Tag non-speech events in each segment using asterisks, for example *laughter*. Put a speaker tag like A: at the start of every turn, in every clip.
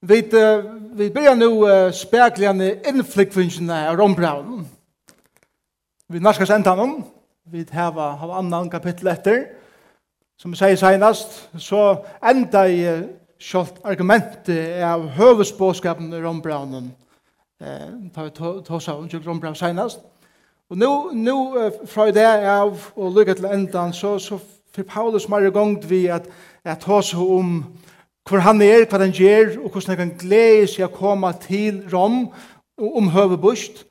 A: Vi, vi börjar nu uh, spegljande inflikvingarna av rombraunen. Vi narskas endan honom. Vi hava, hava annan kapitel etter. Som vi sier senast, så enda i uh, sjålt argumentet av høvesbåskapen i rombraunen. Eh, tar vi tåsa om Ron rombraun senast. Og nu, nu uh, fra det av og lukka til endan, så, så fyrir Paulus mer gongt vi at, at tåsa om um, hvor han er, hva han gjør, og hvordan han kan glede seg å komme til Rom og omhøve bust.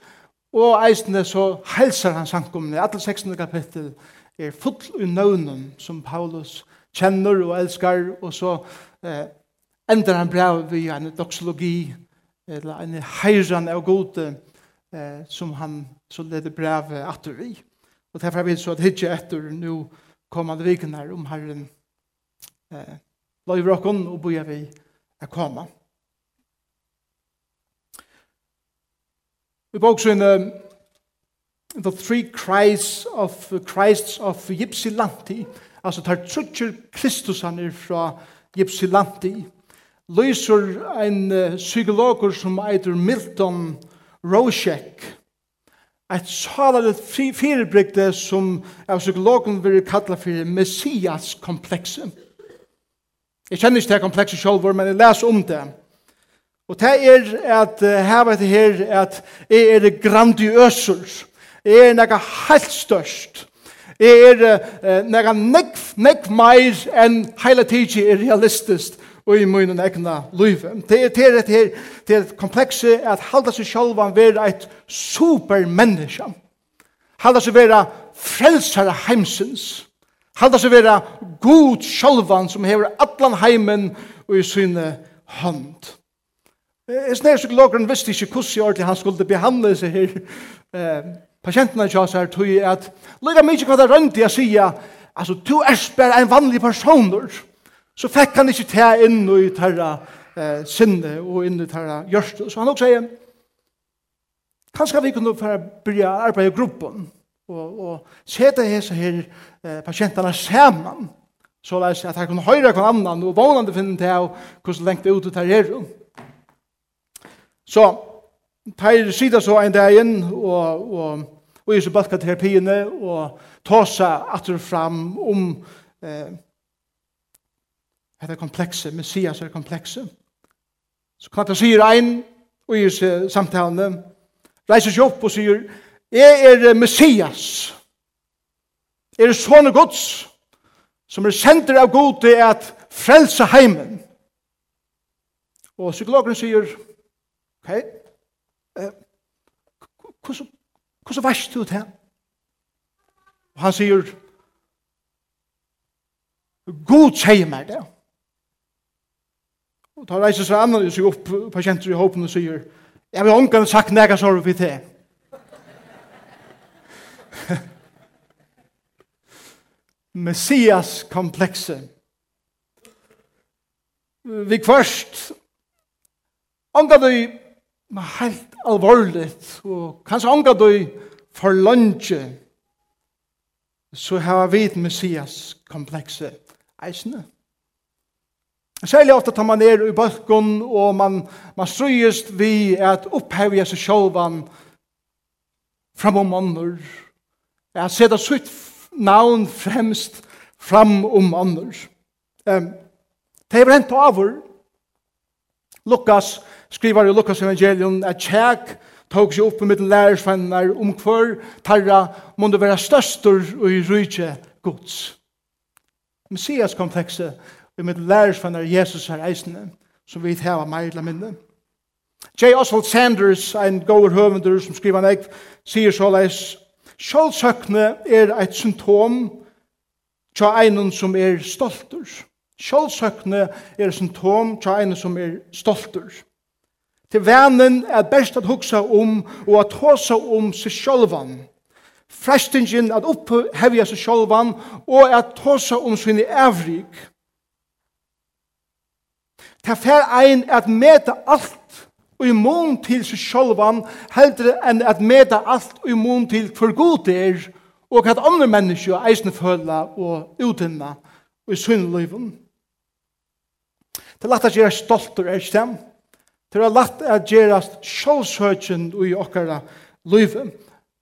A: Og eisende så helser han sankumne. Alle 16. kapittel er full i nøvnen som Paulus kjenner og elskar, og så eh, ender han brev via en doxologi, eller en heiran av gode, eh, som han så leder brev atter i. Og derfor vil så at hitje etter nå kommande viken her om herren eh, løyver okken og bøyer vi er koma. Vi bør også en The Three Cries of Christs of Ypsilanti, altså tar trutcher Kristusan er fra Ypsilanti, lyser en psykologer som eitur Milton Roshek, et salalet firebrygde som av psykologen vil kalla for messias komplekset. Jeg kjenner ikke det komplekse sjølver, men jeg leser om det. Og det er at her vet jeg her at jeg er grandiøser. Jeg er noe helt størst. Jeg er uh, noe nekv nekk meir enn hele tiden er realistisk og i munnen egna liv. Det er til et her, til et komplekse at halda seg sjølv han være et supermenneske. Halda seg være frelsere heimsens. Halda seg vera god sjálvan som hever allan heimen og i syne hand. Jeg snir psykologeren visste ikke hvordan jeg ordentlig han skulle behandle seg her eh, pasientene til oss her, tog at lyga mykje hva det rønti å sier, altså, du er bare en vanlig person så fikk han ikke ta inn i tarra eh, sinne og inn i tarra gjørst. Så han også sier, kanskje vi kunne byrja arbeid i gruppen, og, og sette hese her eh, pasientene sammen, så leis at jeg kunne høre hver annan, og vågnende finne til hvordan lengt ut ut her her. Så, teir sida så en dag inn, og, og, og i så balka terapiene, og ta seg atter fram om eh, dette komplekse, messias er komplekse. Så kan jeg sier ein, og i samtalene, reiser seg opp og sier, Jeg er Messias. Jeg er sånne gods som er sender av god til at frelse heimen. Og psykologen sier, ok, eh, hvordan, hvordan varst du til? Og han sier, God sier meg det. Og da reiser seg andre og sier opp pasienter i håpen og sier, jeg vil omgang sagt nega sorg vi til. messias-komplekse. Vi kvarst, ångar du helt alvorligt, og kanskje ångar du for lunge, så har vi et messias-komplekse eisne. Særlig ofte tar man ned i balkon, og man, man strøyest vi at opphevje seg sjålvan fram om ånder, at seta sutt navn fremst fram om annars. Um, det er brent over. Lukas skriver i Lukas evangelion at kjæk tog seg opp med lærersvenner om hver tarra må være størstur og i rydje gods. Messias komplekse i med lærersvenner Jesus er eisende som vi heva meir la minne. J. Oswald Sanders, ein goer høvendur som skriver nei, ekt, sier såleis Sjálvsøkne er eit symptom tja einun som er stoltur. Sjálvsøkne er symptom tja einun som er stoltur. Til vennen er best at hugsa om og at hosa om seg sjálvan. Frestingen at opphevja seg sjálvan og at hosa om sinne evrik. Ta fer ein at meta alt i mån til seg sjølvan, heldre enn at meda alt i mån til for god det er, og at andre mennesker eisne føla og utinna og i syndeliven. Det er lagt at gjøre stolt og eisne. Det er lagt at gjøre sjølsøkjen i okkara livet.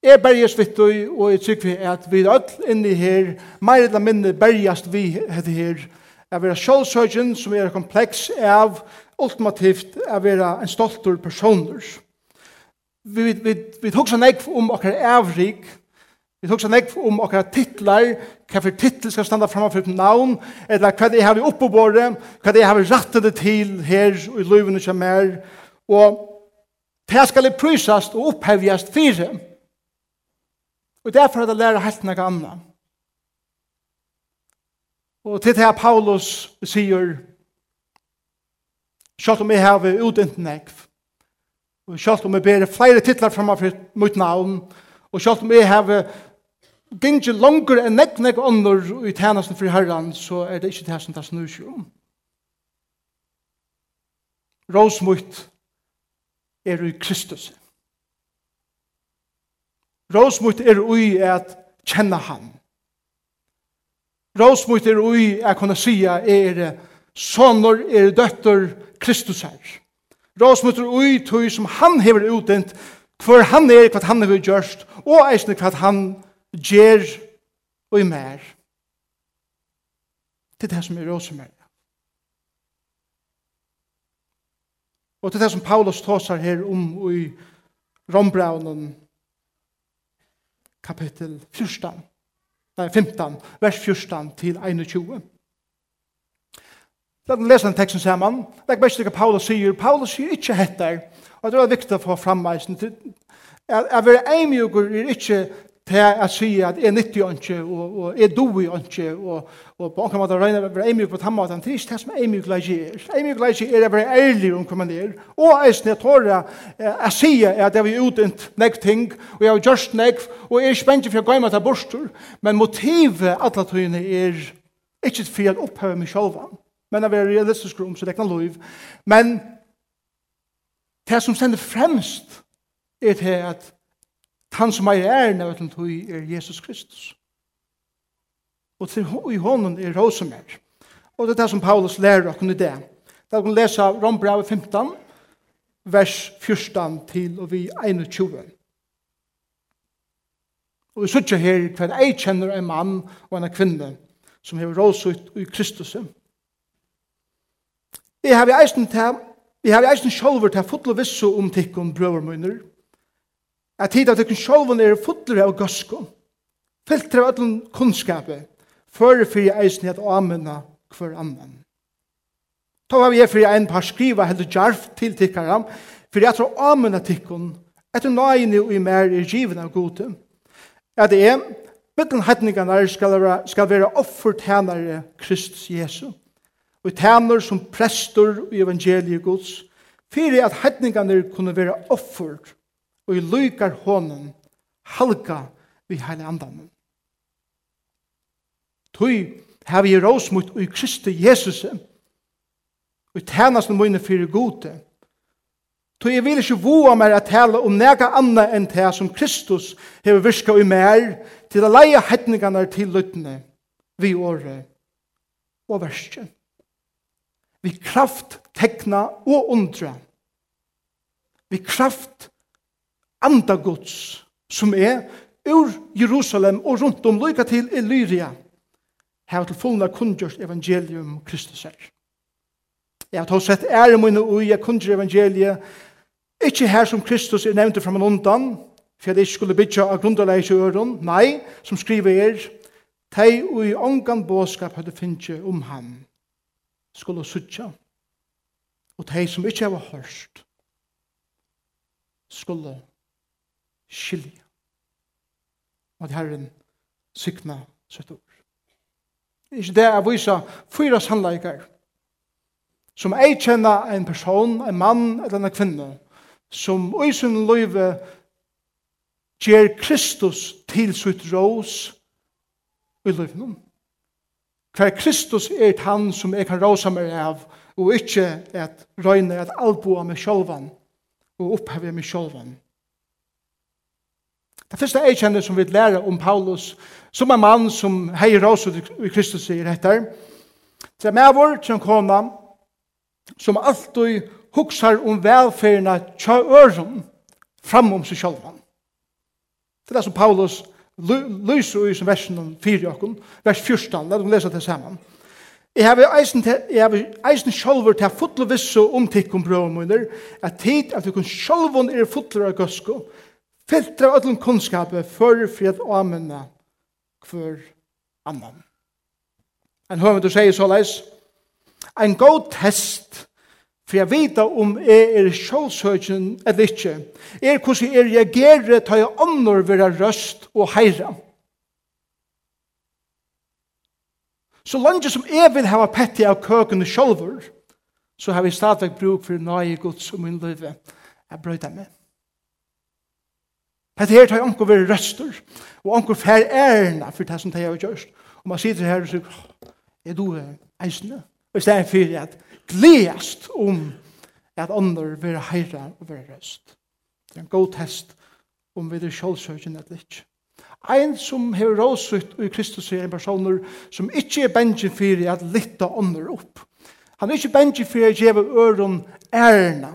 A: Jeg berges vitt og, og jeg tykker at vi er alt inne her, mer eller mindre berges vi heter her, at vi er sjølsøkjen som er kompleks av ultimativt er vera en stoltur personer. Vi, vi, vi, vi hugsa nekv om okkar avrik, vi hugsa nekv om okkar titlar, hva for titl skal standa framme for navn, eller hva det er vi oppebåre, hva det er vi rattet det til her og i løyvene som er, og det skal prysast og opphevjast fire. Og derfor er det lærer helt noe annet. Og til det her Paulus sier, Sjalt om jeg har utdint nekv. Og sjalt om jeg ber flere titlar framfor mitt navn. Og sjalt om jeg har gynge langer enn nekv nekv ånder i tjenesten for herren, så er det ikke det som det snur seg om. Råsmutt er i Kristus. Råsmutt er i at kjenne han. Råsmutt er i at kunne si er sånner, er døtter, Kristus her. Råsmutter ui tøy som han hever utdent, hver han er, hva han hever gjørst, og eisne hva han gjer og i mer. Det er det som er råsmutter. Og til det som Paulus tåsar her om um, i Rombraunen kapittel 14, nei 15, vers 14 til 21. La oss lese den teksten sammen. Det er mest ikke Paulus sier. Paulus sier ikke hettar. Og det er viktig å få frammeisen. Jeg vil eimjugur er ikke til å si at jeg nyttig ikke, og jeg doi ikke, og og på anker måte regner jeg vil eimjug på tamma, det er ikke det som eimjug leik er. Eimjug leik er å være ærlig om hva man er. Og jeg eisen jeg tårer å si at jeg har utint nek ting, og jeg har gjort nek, og jeg er spenntig for å gå imot til bostur, men motivet alle togene er ikke for å opphøve meg selv men det er realistisk om sitt egna liv. Men det som sender fremst er til at han som er æren av den tog er Jesus Kristus. Og til i hånden er Rosemer. Og det er det som Paulus lærer oss i det. Da kan vi lese Rombrave 15, vers 14 til og vi 21. Og vi sitter her hver jeg kjenner en mann og en kvinne som har råsutt i Kristus. Vi har i eisen til, vi har eisen sjolver til fotle vissu om tikkun brøver munner, at tid at tikkun sjolven er fotler av gøskun, filtre av ötlun kunnskapet, før fyrir eisen at amena hver annan. Ta var vi er fyrir ein par skriva heldur jarf til tikkaram, fyrir at amena tikkun, etter nøyni og i mer er given av gode, at det er, Bittan hetningarna skal være, skal være offertænare Kristus Jesus og tæner som prester i evangeliet Guds, fyrir at hætningarnir kunne være offer og i lykar hånden halka vi heile andan. Tøy har vi råsmut og i Kristi Jesus og i tænast noen mine fyrir gode. Tøy jeg vil ikke voa mer at tala om nega anna enn det som Kristus hever virka i mer til a leia hedningene til lytne vi åre og verskjent vi kraft tekna og undra. Vi kraft anda Guds, som er ur Jerusalem og rundt om lykka til Illyria, her til fullna kundgjørst evangelium Kristus er. Jeg har tatt sett ære mine ui, jeg kundgjør evangeliet, ikke her som Kristus er nevnt fram man undan, for jeg ikke skulle bytja av grunderleis i øren, nei, som skriver er, tei ui ongan båskap hadde finnje om ham skulle suttja, og de som ikke var hørst, skulle skilja. Og at Herren sykna sitt ord. Ikke det er vise fyra sannleikar, som ei kjenna en person, en mann eller en kvinne, som i sin løyve gjer Kristus til sitt rås i løyven. Hver Kristus er han som jeg kan råsa meg av, og ikke at røyne at alboa med sjolvan, og oppheve med sjolvan. Det første jeg kjenner som vi lærer om Paulus, som en mann som heier råsa i Kristus sier etter, til med vår, til en kona, som alltid huksar om velferdene tja øren fram om seg sjolvan. Det er det som Paulus sier lyser i som versen 4 okken, vers 14, la dem lese det sammen. Jeg har eisen, jeg har eisen sjolver til å fotle visse om tikkum brøvmunner, at tid at du kun sjolvun er fotler av gøsko, filtre av ætlum kunnskapet før fred og amenna hver annan. En høvendur sier så leis, en god test For jeg vet om jeg er sjålsøkjen eller ikke. Er hvordan jeg reagerer til jeg ånder være røst og heira. Så langt som jeg vil ha petti av køkene sjolver, så har vi stadig bruk for nøye gods og min løyve. Jeg brøyder meg. Petti her tar jeg anker være røster, og anker fær ærena for det som det jeg har gjørst. Og man sitter her og sier, er du eisne? Og i stedet for at gledast om at andre vil heira og vil røst. Det er en god test om vi er sjålsøkjen eller ikke. Ein som har råsutt i Kristus er en person som ikke er bensin for at litta andre opp. Han er ikke bensin for at gjeve øren ærena.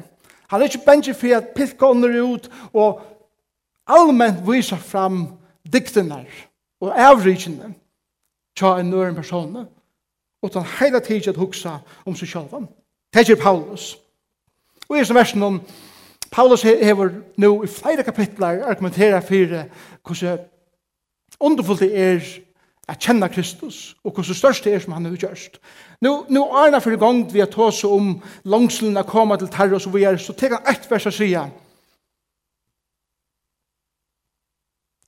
A: Han er ikke bensin for at pilka andre ut og allmenn viser fram diktene og avrikene tja en nøren personer utan heila tid at hugsa om seg sjálvan. Det er Paulus. Og i som versen om Paulus hever nú i flere kapitlar argumentera fyrir hvordan underfullt det er at kjenna Kristus og hvordan størst det er som han har gjørst. Nú nu er det for gang vi har tås om langslen koma til terror og så er, så tek han ett vers og sier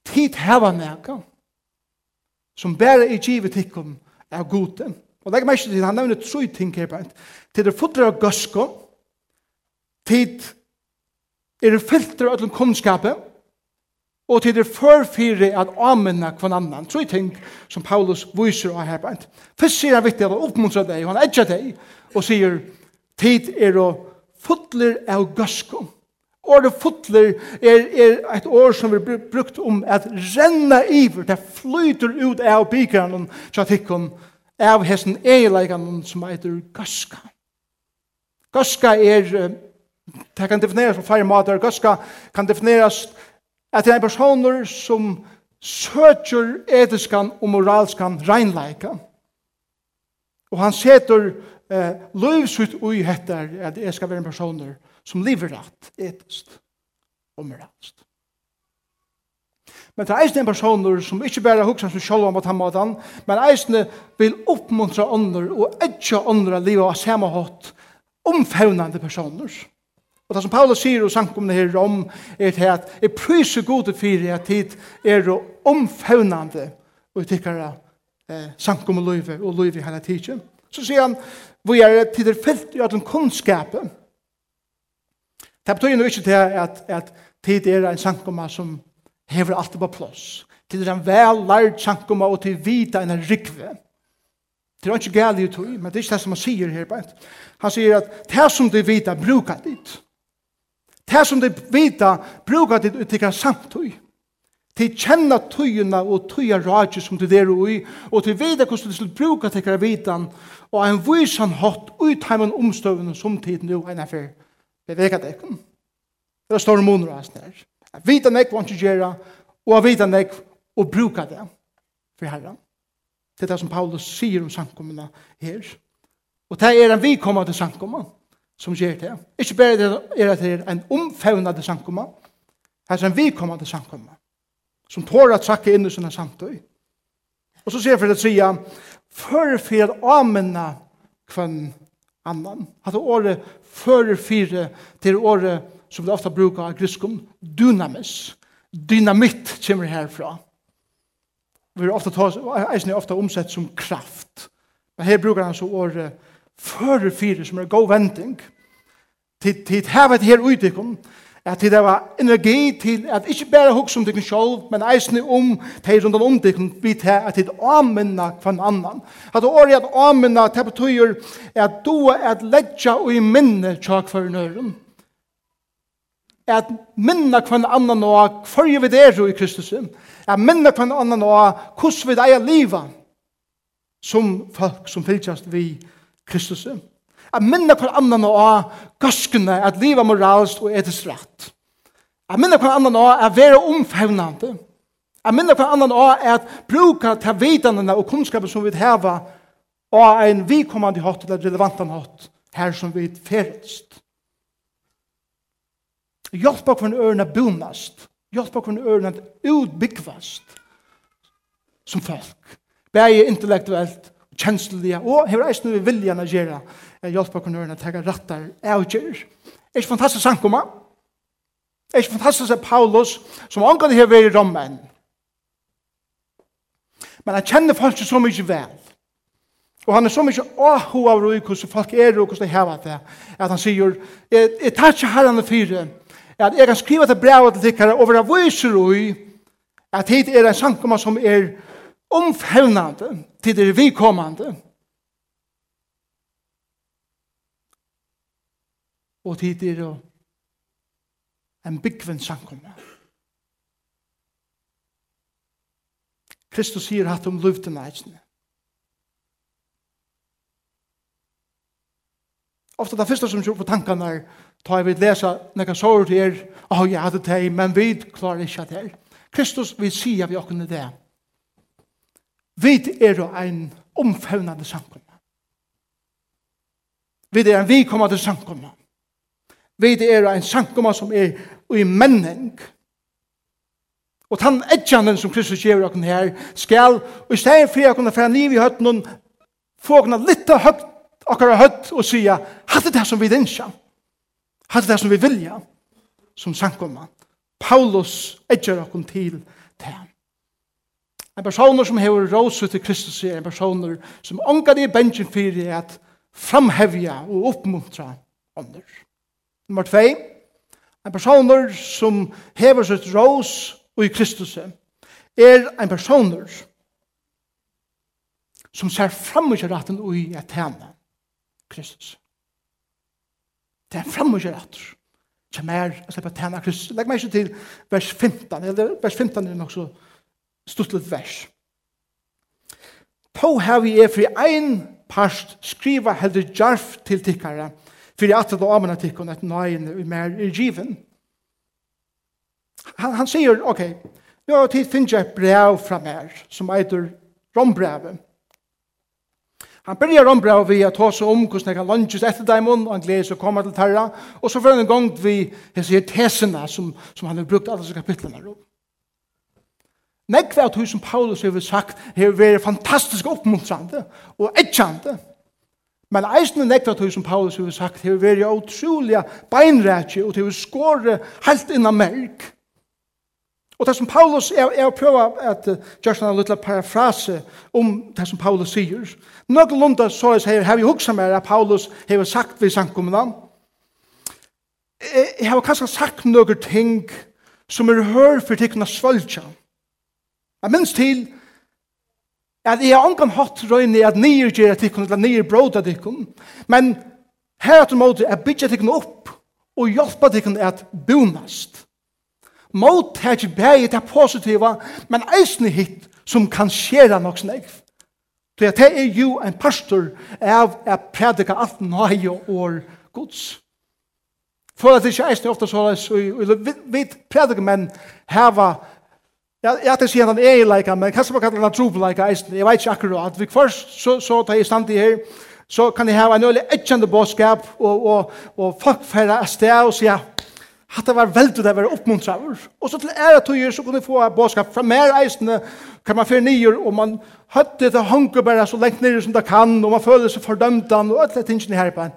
A: Tid heva nega som bæra er givet tikkum er goden Og legg meg ikke til, han nevner tre ting her på en. Til det fodre av gøsko, til er det filter av kunnskapet, og til det førfyrer at amenna kvann annan. Tre ting som Paulus viser av her på. Først sier han viktig at han oppmuntrer deg, og han edger deg, og sier, tid er å fodler av gøsko. Ordet fotler er, er et ord som vi brukt om at renna iver, det flyter ut av bikeren så at ikke av hessen eilegene som heter Gaska. Gaska er, det kan defineras på flere måter, Gaska kan defineras at det er personer som søker etiskan og moralskan reinleika. Og han seter eh, løvsut ui hettar at det skal være en personer som lever rett etist og moralst. Men det er eisne en personer som ikke bare hukser seg selv om at han måtte han, men eisne vil oppmuntra ånder og edja ånder av livet av samme hatt omfevnande personer. Og det som Paulus sier og sankumne her om er til at jeg priser gode fyrir at tid er omfevnande og tikkara eh, sankum og løyve og løyve hele tiden. Så sier han, vi er tider fyllt i at en kunnskap. Det betyr jo ikke til at, at tid er en sankuma som hever alt på plås. Til en vel lærd sjankoma og til vita enn rikve. Det er ikke gale i tog, men det er ikke det som han sier her. Bænt. Han sier at det som de vita brukar dit. Det som de vita brukar dit til samtøy. Til kjenna tøyene og tøya rage som du der og og de vet hvordan du skal bruke tikkere vitan, og en vysan hatt ut heimen omstøvende som tiden jo enn affær beveget ekken. Det er store måneder av snær. Jeg vet at jeg vil ikke gjøre, og jeg vet at jeg vil bruke det for Herren. Det er det som Paulus sier om sankommene her. Og det er en vidkommende til som gjør det. Ikke bare det er at det er en omfevnende samkommene, det er en vidkommende samkommene som tår at sakke inn i sånne samtøy. Og så sier jeg for det tredje, før for å anmenne kvann annan. Hatt året før fire til året som vi ofta brukar av griskum, dynamis. Dynamit kommer herfra. Vi ofta tar, eisen er ofta omsett som kraft. Men her brukar han så året føre fire som er god vending. Tid, tid hevet her utikon, at tid var energi til at ikke bare hukse om dikken sjolv, men eisne om det rundt om dikken vi her, at tid aminna kvann annan. At det året at aminna, det betyr at du er at ledja og i minne tjak for nøyren at minna kvann annan og hver vi er i Kristus, at minna kvann annan og hvordan vi eier liva som folk som fylltjast vi Kristus, at minna kvann annan og gøskene at liva moralst og etisk rett, at minna kvann annan og at være omfevnande, at minna kvann annan og at bruka ta vitanene og kunnskapen som vi heva og en vikommande hatt eller relevantan hatt her som vi ferest. Hjelp på hvernig ørene bonast. Hjelp på hvernig ørene utbyggvast som folk. Begge intellektuelt, kjenslige, og hever eisen vi viljan å gjøre hjelp på hvernig ørene tega rattar avgjør. Er ikke fantastisk sankoma? Er ikke fantastisk at Paulus, som omgang her ved i rommen, men han kjenner folk så mye vel. Og han er så mye åho av roi hvordan folk er og hvordan de hever det. At han sier, jeg tar ikke herren og fyre, at jeg kan skrive til brev til tikkara over av viser ui at hit er en sankoma som er omfevnande til det vikommande og tid er en byggven sankoma Kristus sier hatt om luften eisne Ofta det første som kjør på tankene er Ta jeg vil lese nekka sår til er, å oh, ja, det, men vi klarer ikke det. Kristus vil si av jokken i det. Vi er en omfevnande samkomne. Vi er en vikommande samkomne. Vi er en samkomne som er i menning. Og tann edjanen som Kristus gjør okken her, skal, og i stedet for jeg kunne fære en liv i høtten, få kunne litt høyt, akkurat høyt, og sier, hatt det som vi dinskjent hatt det som vi vilja, som sankomma. Paulus edger okkur til det. En personer som hever råse til Kristus er en personer som ångar i bensjen fyrir at framhevja og oppmuntra ånder. Nummer 2. En personer som hever sitt rås og i Kristus er en personer som ser fram i ikke ratten og i et Kristus. Det er fram og kjør atter. mer, her og slipper tjene Kristus. Legg meg ikke til vers 15. Eller vers 15 er nok så stuttlet vers. På har vi er for ein parst skriva heldur jarf til tikkara fyrir at det amena tikkun at nøyen er mer i given. Han, han sier, ok, nå har tid finnes jeg brev fra mer som eitur rombrevet. Han börjar om bra vi at ta sig om hur jeg lunches efter daimon, och han gleder seg å till til terra, og så får han en gång vi hese her som, som han har brukt alla disse kapitlerna. om. Nekve av tog som Paulus har sagt har vært fantastisk oppmuntrande og etkjande. Men eisne nekve av tog som Paulus har sagt har vært utrolig beinrætje og har å skåre helt innan merk. Og det som Paulus, er å prøve at uh, Gjørsson en liten parafrase om det som Paulus sier. Noen lunda så jeg sier, har vi hukset mer at Paulus har sagt ved sankommene? Jeg, har kanskje sagt noen ting som er hør for til kunne svølge. Jeg minns til at jeg har angan hatt røyne at nye gjør at tikkene, eller nye bråd at tikkene. Men her er det måte er bytja tikkene opp og hjelpa tikkene at bonast mottet ikke bare det positiva, men eisne hit som kan skjera nok snegv. Det er, det er jo en pastor av å predika alt nøye og gods. For at det ikke eisne ofte så vi predika menn heva Ja, ja, det sier han eileika, men kanskje man kan kalla tro på trobeleika eisen, jeg vet ikke akkurat. Vi først, så, så tar jeg stand i her, så kan jeg ha en øyelig etjende bådskap, og, og, og folk færa av sted og sier, Hatt det var veldig det var oppmuntravur. Og så til ære tøyer så kunne vi få bådskap fra mer eisene, kan man fyrir nyer, og man høtte det hunker bare så lengt nyer som det kan, og man føler seg fordømtan, og alt det tingene her på.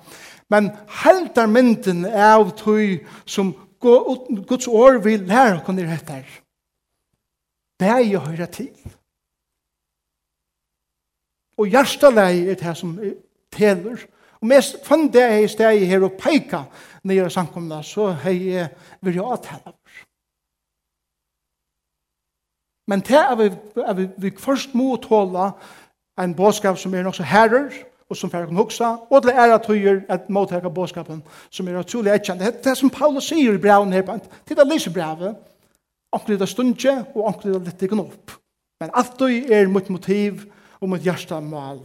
A: Men helder mynden av tøy som Guds år vil lære å kunne rett her. Det er jo høyre til. Og hjertelei er det som teler. Og mest fann det er i stedet her å peika nye samkomna, så hei jeg vil jo avtale oss. Men til er vi, er vi, vi først må tåle en bådskap som er nok så herrer, og som færre kan huksa, og at æra et at av bådskapen som er utrolig etkjent. Det er det som Paulus sier i braven her, til det lyser brevet, anker det stundje, og anker det litt ikke opp. Men alt er mot motiv og mot hjertemål.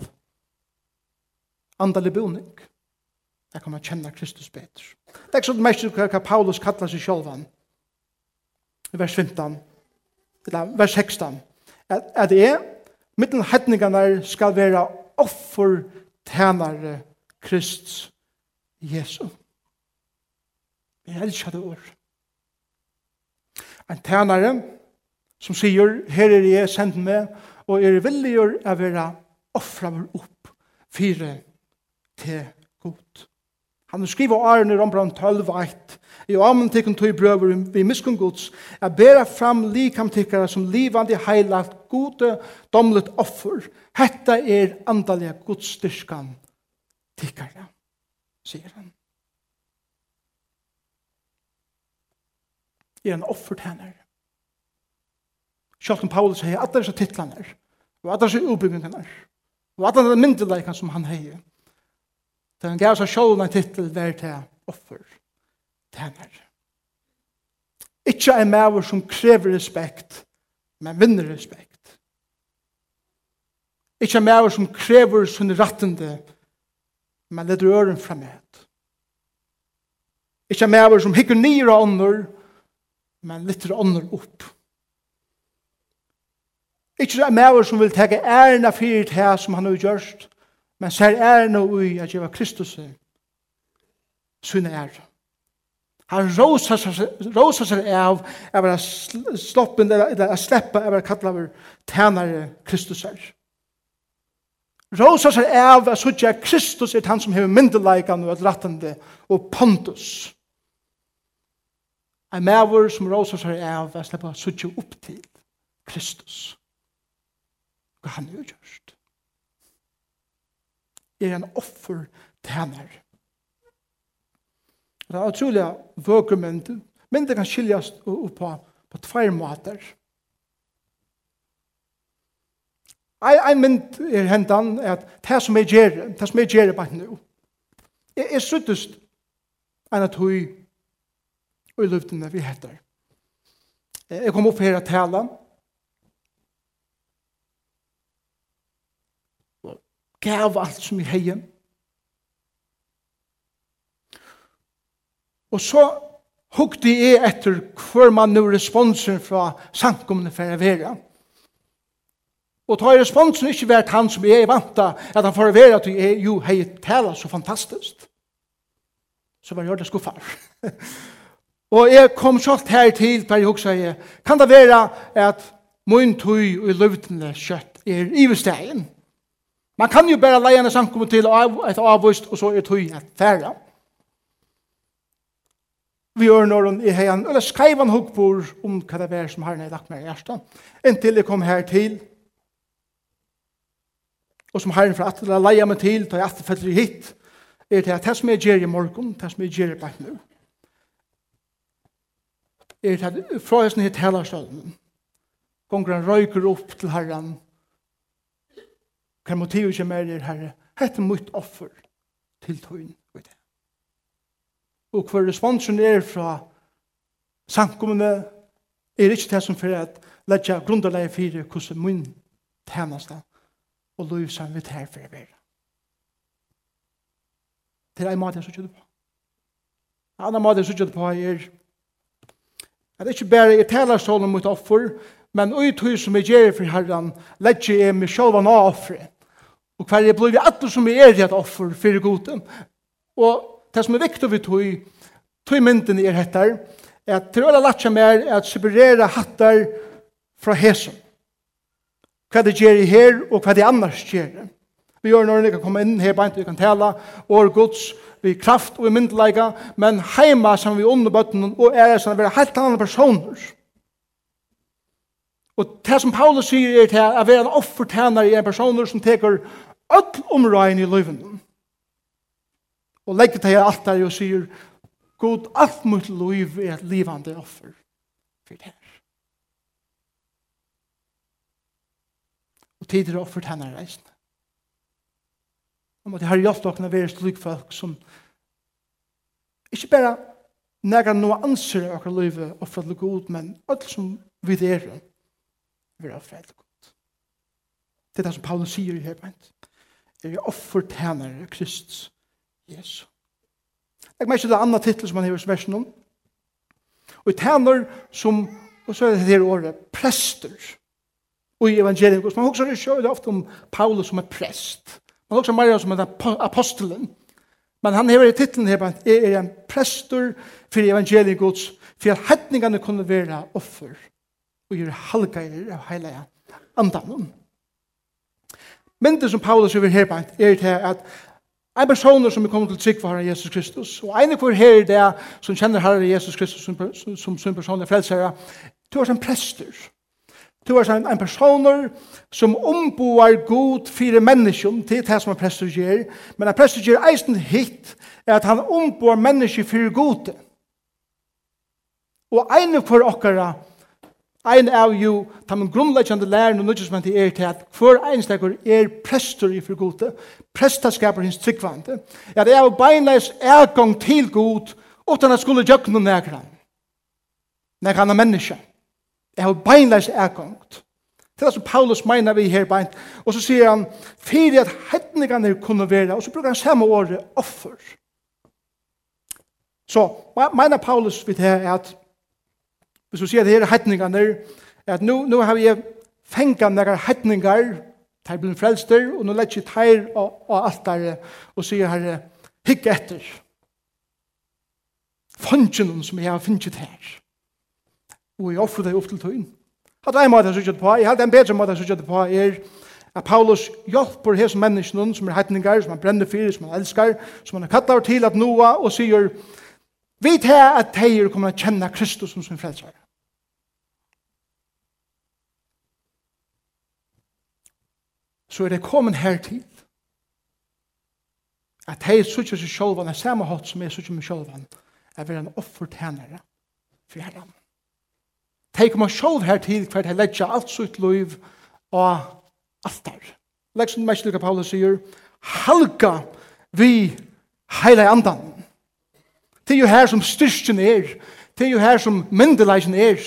A: Andelig boning. Da kan man kjenne Kristus bedre. Det er ikke sånn mest hva Paulus kallar seg selv han. I vers 15, eller vers 16. At, at jeg, mittlen hedningene skal være offer tænare Kristus Jesu. Jeg elsker det ord. En tænare som sier, her er jeg sendt med, og er villig å være offra opp fire til godt. Han skriver Arne Rombrand 12, 1. I amen tikkun tog brøver vi miskun gods, a bera fram likam tikkara som livande heilat gode domlet offer. Hetta er andalega godsstyrkan tikkara, sier han. Er en offert. Sjalt om Paulus hei, at det er så titlanar, og at det er så ubygginganar, og at det er myndelagan som han hei, Den gav seg sjålna titel vær til offer. Tæner. Ikke en maver som krever respekt, men vinner respekt. Ikke en maver som krever sin rattende, men leder øren fremhet. Ikke en maver som hikker nyra ånder, men litter ånder opp. Ikke en maver som vil tege æren av fyrt her som han har gjørst, Men sær er no ui at gjeva Kristus sunne er. Han rosa seg av av å sloppen eller å sleppa av å kalla av tænare Kristus er. Rosa seg av å sutja Kristus er han som hever myndelagan og rattande og pontus. En maver som rosa seg av å sleppa sutja upp til Kristus. Hva han er gjørst er en offer tæner. Det er utrolig vøker mynd, men det kan skiljas opp på, på tvær måter. Ein, ein mynd er hendan at det som er gjør, det som jeg gjør bare nå, er, er suttest enn at hui og i luftene vi heter. Jeg kom opp her og tala, gav alt som i heien. Og så hukte jeg etter hver man nu responsen fra samkommende for å være. Og ta responsen ikke vært han som jeg vanta at han for å være at jeg jo hei tala så fantastisk. Så var jeg det skuffar. *laughs* og jeg kom kjort her til der jeg huksa jeg, kan det være at mun tøy og løvdene kjøtt er i vestegjen? Man kan jo bare leie en samkomme til et avvist, og så er tøy et færre. Vi gjør når hun er heian, eller skreiv han hukkbor om hva det er som har ned lagt meg i hjertet. Inntil jeg kom her til, og som herren for at det leie meg til, da jeg atterfeller hit, er det at det som jeg gjør i morgen, det som jeg gjør i bak nå, er det at fra jeg snitt hele stedet, gonger han røyker opp til herren, Hva motivet ikke mer er herre, hette mitt offer til tøyen og det. Og hver responsen er fra samkommende er ikke det som fyrir at letja grunderleie fyrir hvordan min tænasta og lov som vi tær fyrir vera. Det er en måte jeg suttet på. En annen måte jeg suttet på er at ikke bare jeg taler sånn mot offer, men ui tøy som jeg gjør for herran, letja jeg meg sjølvan av offeret Og hver jeg blir alle som er i et offer for gode. Og det som er viktig vi tog, tog mynden er hettar, at til alle latja mer er at separere hattar fra hesen. Hva det gjør i her, og hva det annars gjør. Vi gjør når vi kan komme inn her, bare vi kan tale, og gods, vi kraft og i myndelaga, men heima som vi underbøtten, og er som vi er helt andre personer. Og det som Paulus sier er til at være en offertjener i en personer som teker öll omrøyen i løyven. Og legger til alt der og sier, God, alt mot løyv er et livande offer for det her. Og tider er offert henne reisen. Og måtte ha har hjulpet dere å være slik folk som ikke bare nægger noe anser av dere løyve for det God, men alt som vi er, vil offret til God. Det er det som Paulus sier i her, Hebrevet er offertænare Kristus Jesus. Jeg merker det andre titel som han hever versen om. Og tæner som, og så er det her året, prester. Og i evangeliet, man husker det sjøl ofte om Paulus som er prest. Man husker Maria som er apostelen. Men han har i titlen her, at er en prester for evangeliet gods, for at hetningene kunne være offer. Og gjøre halga av hele andanen. Mynden som Paulus over her på er til at en person som er kommet til trygg for Herre Jesus Kristus, og en hver her det som kjenner Herre Jesus Kristus som, som, som sin personlig frelsere, du er som prester. Du er som en person som omboar god fire mennesker til det som en prester gjør, men en prester gjør eisen hit er at han omboar mennesker fire gode. Og en for okkara Ein av jo, ta min grunnleggjande læren og nødgjusment i er til at hver einstakur er prester i fyrgode, prestaskaper hins tryggvande, Ja, det er jo beinleis ergong til god, utan at skulle jøkna nekran, nekran av menneska. Det Er jo beinleis ergong. Det er som Paulus meina vi her beint, og så sier han, fyrir at hettningane kunne vera, og så bruker han samme året offer. Så meina Paulus vidt her er at Hvis du sier det her hettningene, at nå, nå har vi fengt noen hetninger, de blir frelster, og nå lett ikke teir og, og alt der, og sier her, hikk etter. Fannsjen som jeg har finnet her. Og jeg offrer deg opp til tøyen. Hatt en måte jeg sykket på, jeg hadde en bedre måte jeg sykket på, er at Paulus hjelper hese menneskene som er hetninger, som han brenner fyrir, som han elskar, som han har kattet til at noe, og sier, vi tar at teir kommer å kjenne Kristus som sin frelser. så er det kommet her til at hei sutja seg sjolvan er samme hatt som er sutja meg sjolvan er vera en offertænare for herren. Hei kommer sjolv her til for hei ledja alt sutt liv og alt der. Legg som mest lukka Paulus sier halka vi heile andan. Det er jo her som styrsten er. Det er jo her som myndelagen er.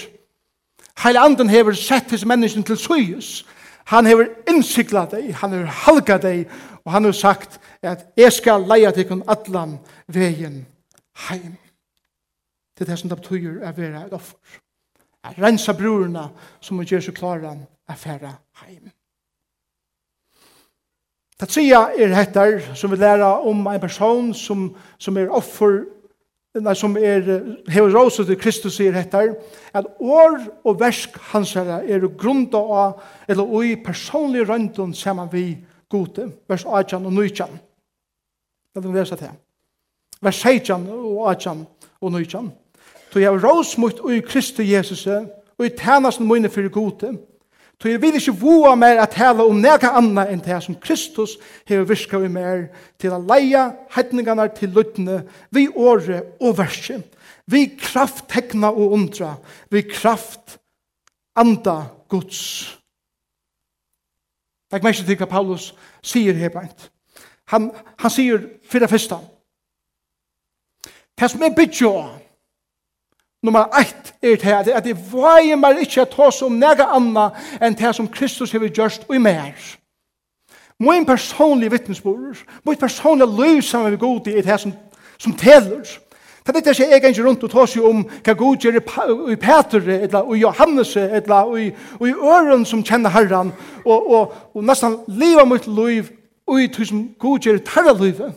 A: Heile andan hever sett hos mennesken til suyus Han hever innsikla deg, han hever halga deg, og han har sagt at jeg skal leia tikkun allan vegin heim. Det er det som det betyr å være et offer. Å rensa brorna som å gjøre seg klara å fære heim. Det tredje er hettar som vi lærer om en person som, som er offer nei, som er, hever råset til Kristus sier hettar, at år og versk hans herre er grunda av, eller ui personlig røntun saman vi gode, vers 18 og 19. Det er det lesa til. Vers 16 og 18 og 19. Så jeg rås mot ui Kristus Jesus, ui tænasen mine fyrir gode, Så jeg vil ikke voa mer at tala om nega anna enn det som Kristus hever virka vi mer til å leia heitningarna til luttene vi åre og verset. Vi kraft tekna og undra. Vi kraft anda Guds. Legg ikke til hva Paulus sier her beint. Han, han sier fyrir fyrsta. Det som er bytja, nummer 1, er det at, at jeg veier meg ikke at hos om nega anna enn det som Kristus har gjort og i mer. Min personlige vittnesbord, min personlige liv sammen med god er det som, som teler. Det er ikke jeg ikke rundt og tar seg om hva god gjør i Peter, eller i Johannes, eller i, i øren som kjenner Herren, og, og, og nesten livet mitt liv, og i det som god gjør i tarra livet.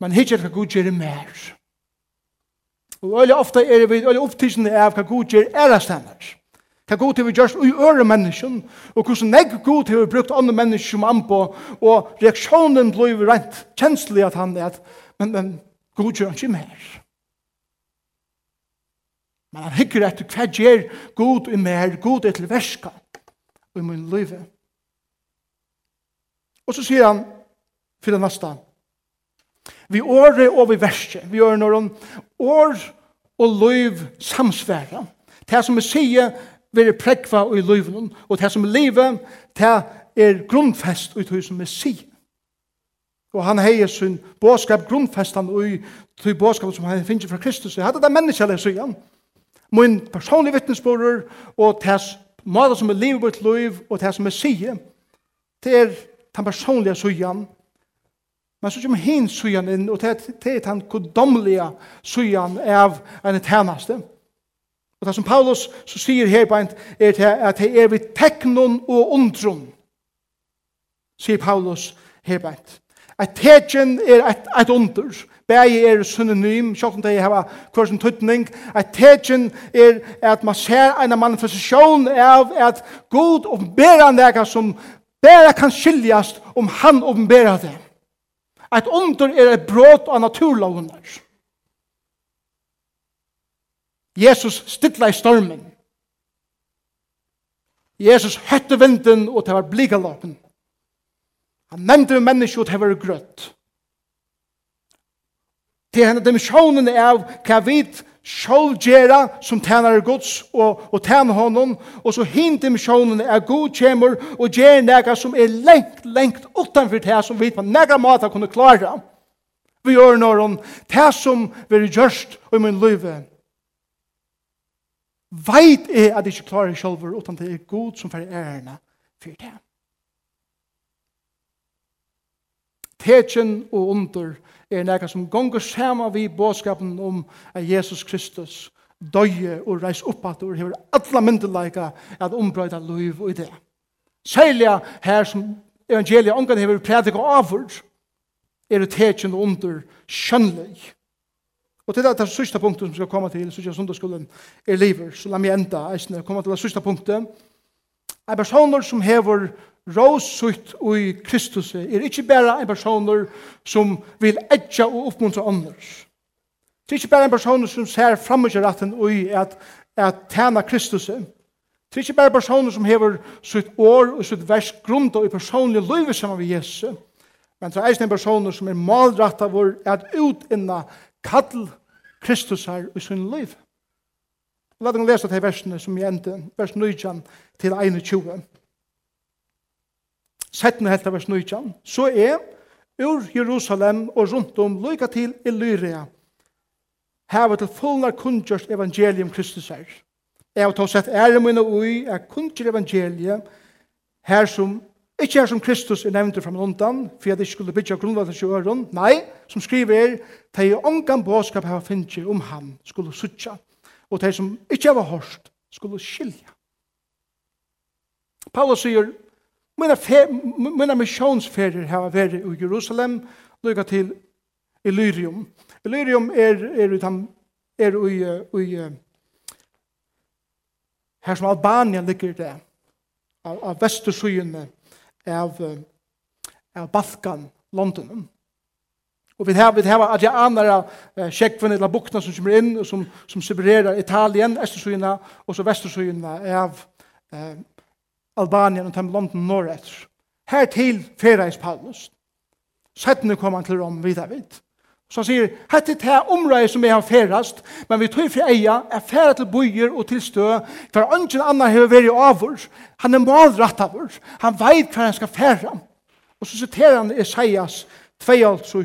A: Men hittir hva god gjør i mer. Og veldig ofte er vi veldig opptidsende av hva god gjør er æra stennar. Hva god har vi gjort i øre mennesken, og hvordan negg god har vi brukt andre mennesker som anpå, og reaksjonen blir vi rent kjenslig at han er at, men, men god gjør han ikke mer. Men han hikker etter hva gjør god i mer, god er til verska, og i min liv. Og så sier han, fyrir nasta, Vi åre og vi verste. Vi gjør når år og løyv samsværa. Det som vi sier, vi er prekva i løyven, og det som er livet, det er grunnfest ut som vi sier. Og han heier sin båskap grunnfestan og til båskap som han finner fra Kristus. Jeg hadde det menneskelig, sier han. Min personlige vittnesborder og tess måte som er livet vårt liv og det som er sier, det er den personlige sier Men så kommer hin sujan inn, og det er den kodomlige sujan av en tjeneste. Og det som Paulus så sier her på en, er at det er vi teknon og undron, sier Paulus her på en. At tegjen er et, et under. Begge er synonym, sjokk om det er hver som tøtning. At tegjen er at man ser en manifestasjon av at god oppenberer en som bare kan skiljast om han oppenberer det. Et under er et brot av naturlovene. Jesus stilla i stormen. Jesus høtte vinden, og det var blikalapen. Han nevnte mennesker, og det var grøtt. Det henne dimensjonen av hva vi Sjål gjera som tænar gods og, og tænar honom, og så hint dimensjonen er god kjemur og gjer nega som er lengt, lengt utanfor det som vi på nega mata kunne klara. Vi gjør noen det som vi er gjørst i min løyve. Veit er at jeg ikke klarer sjølver utan det er god som fyrir ærena fyrir det. Tekin og under er nekka som gonger sama vi bådskapen om at Jesus Kristus døye og reis upp at og hever alla myndelaika at ombrøyta loiv og i det. Særlig her som evangeliet omgang hever prædik og avur er tekin og under skjønnleg. Og til det er sørste punktet som skal komme til, sista sundagsskolen, er liver, Så la meg enda, eisne, komme til det sista punktet. Er personer som hever råsutt i Kristus er ikke bare en person som vil etja og oppmuntra ånders. Det er ikke bare en person som ser fremmedgjeratten i at, at tjene Kristus. Det er ikke bare en person som hever sitt år og sitt vers grunn og i personlig liv sammen med Jesus. Men det er en person som er malrett av vår at utinna kall Kristus her i sin liv. La deg lese til versene som jeg endte, vers 9 til 21. Settene helt av vers 19. Så er ur Jerusalem og rundt om lykka til Illyria. Hava til fullnar kundgjørst evangelium Kristus er. Jeg har tatt sett ære mine ui er kundgjør evangeliet her som Ikke her som Kristus er nevnt fra London, for at jeg skulle bytja grunnvalget til øren. Nei, som skriver er, de i ångan båskap har finnet om han skulle sutja, og de som ikke hava hørst skulle skilja. Paulus sier, Mina, mina missionsferier har vært i Jerusalem, lykka til Illyrium. Illyrium er, er, utan, er i, i, her som Albania ligger det, av, av vestersøyene av, av Balkan, London. Og vi har, vi har adrianere, sjekvene eller bukna som kommer inn, og som, som separerer Italien, Estersøyene, og så Vestersøyene av, av Albanien og til London Norrøt. Her til Ferais Paulus. Settene kom han til Rom videre vidt. Så han sier, hette det området som er han ferast, men vi tog for eia, er færa til bøyer og til stø, for ønsken annan hever veri avur, han er malratt avur, han veit hva han skal færa. Og så siterer han Isaias 2,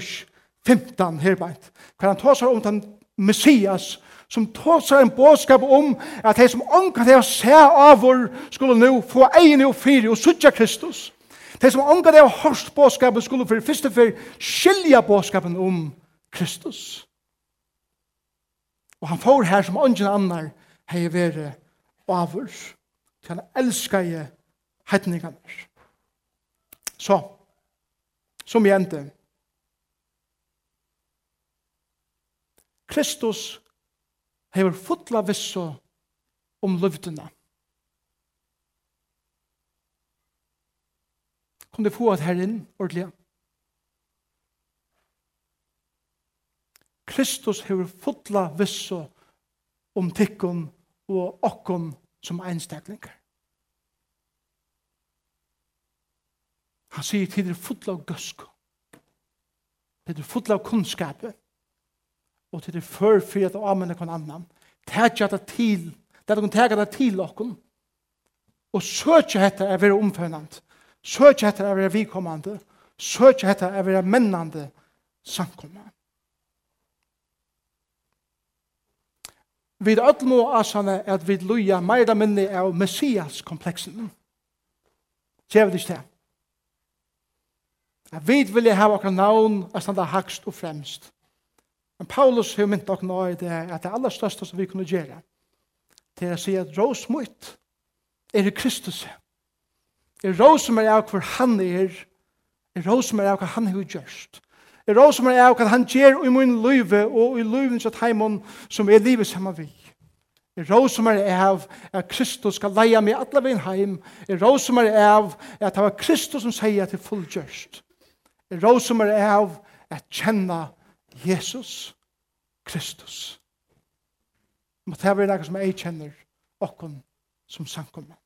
A: 15, herbeint, hva han tar seg om den Messias, som tåsar en bådskap om at de som ångan det å se av vår skulle nå få egen og fyri og suttja Kristus. De som ångan det å hørst bådskapet skulle for første fyr skilja bådskapen om Kristus. Og han får her som ångan annar hei vere av vår til han elskar i heitningarna. Så, som jente, Kristus hever fotla visso om løvdena. Kom det få at herren ordelig. Kristus hever fotla visso om tikkun og okkun som einstaklingar. Han sier til det fotla av gøsk. Det er fotla av kunnskapet og til det før for at amen er kon annan. Tætja det til, det er kon tætja det til okkon. Og søtja hetta er vera omfønant. søtja hetta er vera vikommande. søtja hetta er vera mennande samkomma. Vi er alle må asane at vi luja meira minni av messias-kompleksen. Kjever det ikke vi vilja hava okra navn at standa hakst og fremst. Men Paulus har mynt og nøy det at det aller største som vi kunne gjøre til å si at rås mot er i Kristus. Er rås som er av hvor han er, er rås som er av hva han har gjørst. Er rås som er av hva han gjør i min løyve og i løyven til heimen som er livet sammen vi. Er rås som er av at Kristus skal leie meg alle veien heim. Er rås som er av at det var Kristus som sier til fullgjørst. Er rås som er av at kjenne Kristus Jesus Kristus. Men det er noe som jeg kjenner okken som samkommer.